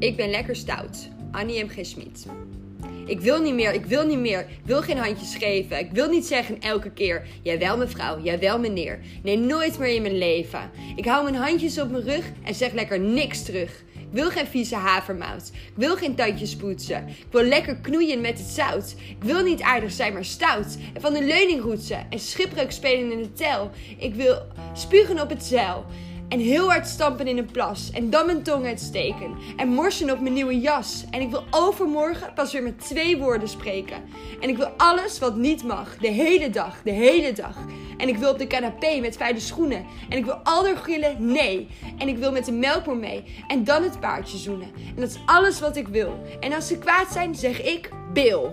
Ik ben lekker stout. Annie M. G. Schmid. Ik wil niet meer, ik wil niet meer. Ik wil geen handjes geven. Ik wil niet zeggen elke keer: Jawel, mevrouw, jawel, meneer. Nee, nooit meer in mijn leven. Ik hou mijn handjes op mijn rug en zeg lekker niks terug. Ik wil geen vieze havermout. Ik wil geen tandjes poetsen. Ik wil lekker knoeien met het zout. Ik wil niet aardig zijn, maar stout. En van de leuning roetsen en schipbreuk spelen in de tel. Ik wil spugen op het zeil. En heel hard stampen in een plas. En dan mijn tong uitsteken. En morsen op mijn nieuwe jas. En ik wil overmorgen pas weer met twee woorden spreken. En ik wil alles wat niet mag. De hele dag, de hele dag. En ik wil op de canapé met vuile schoenen. En ik wil alder gillen, nee. En ik wil met de melkboer mee. En dan het paardje zoenen. En dat is alles wat ik wil. En als ze kwaad zijn, zeg ik Bill.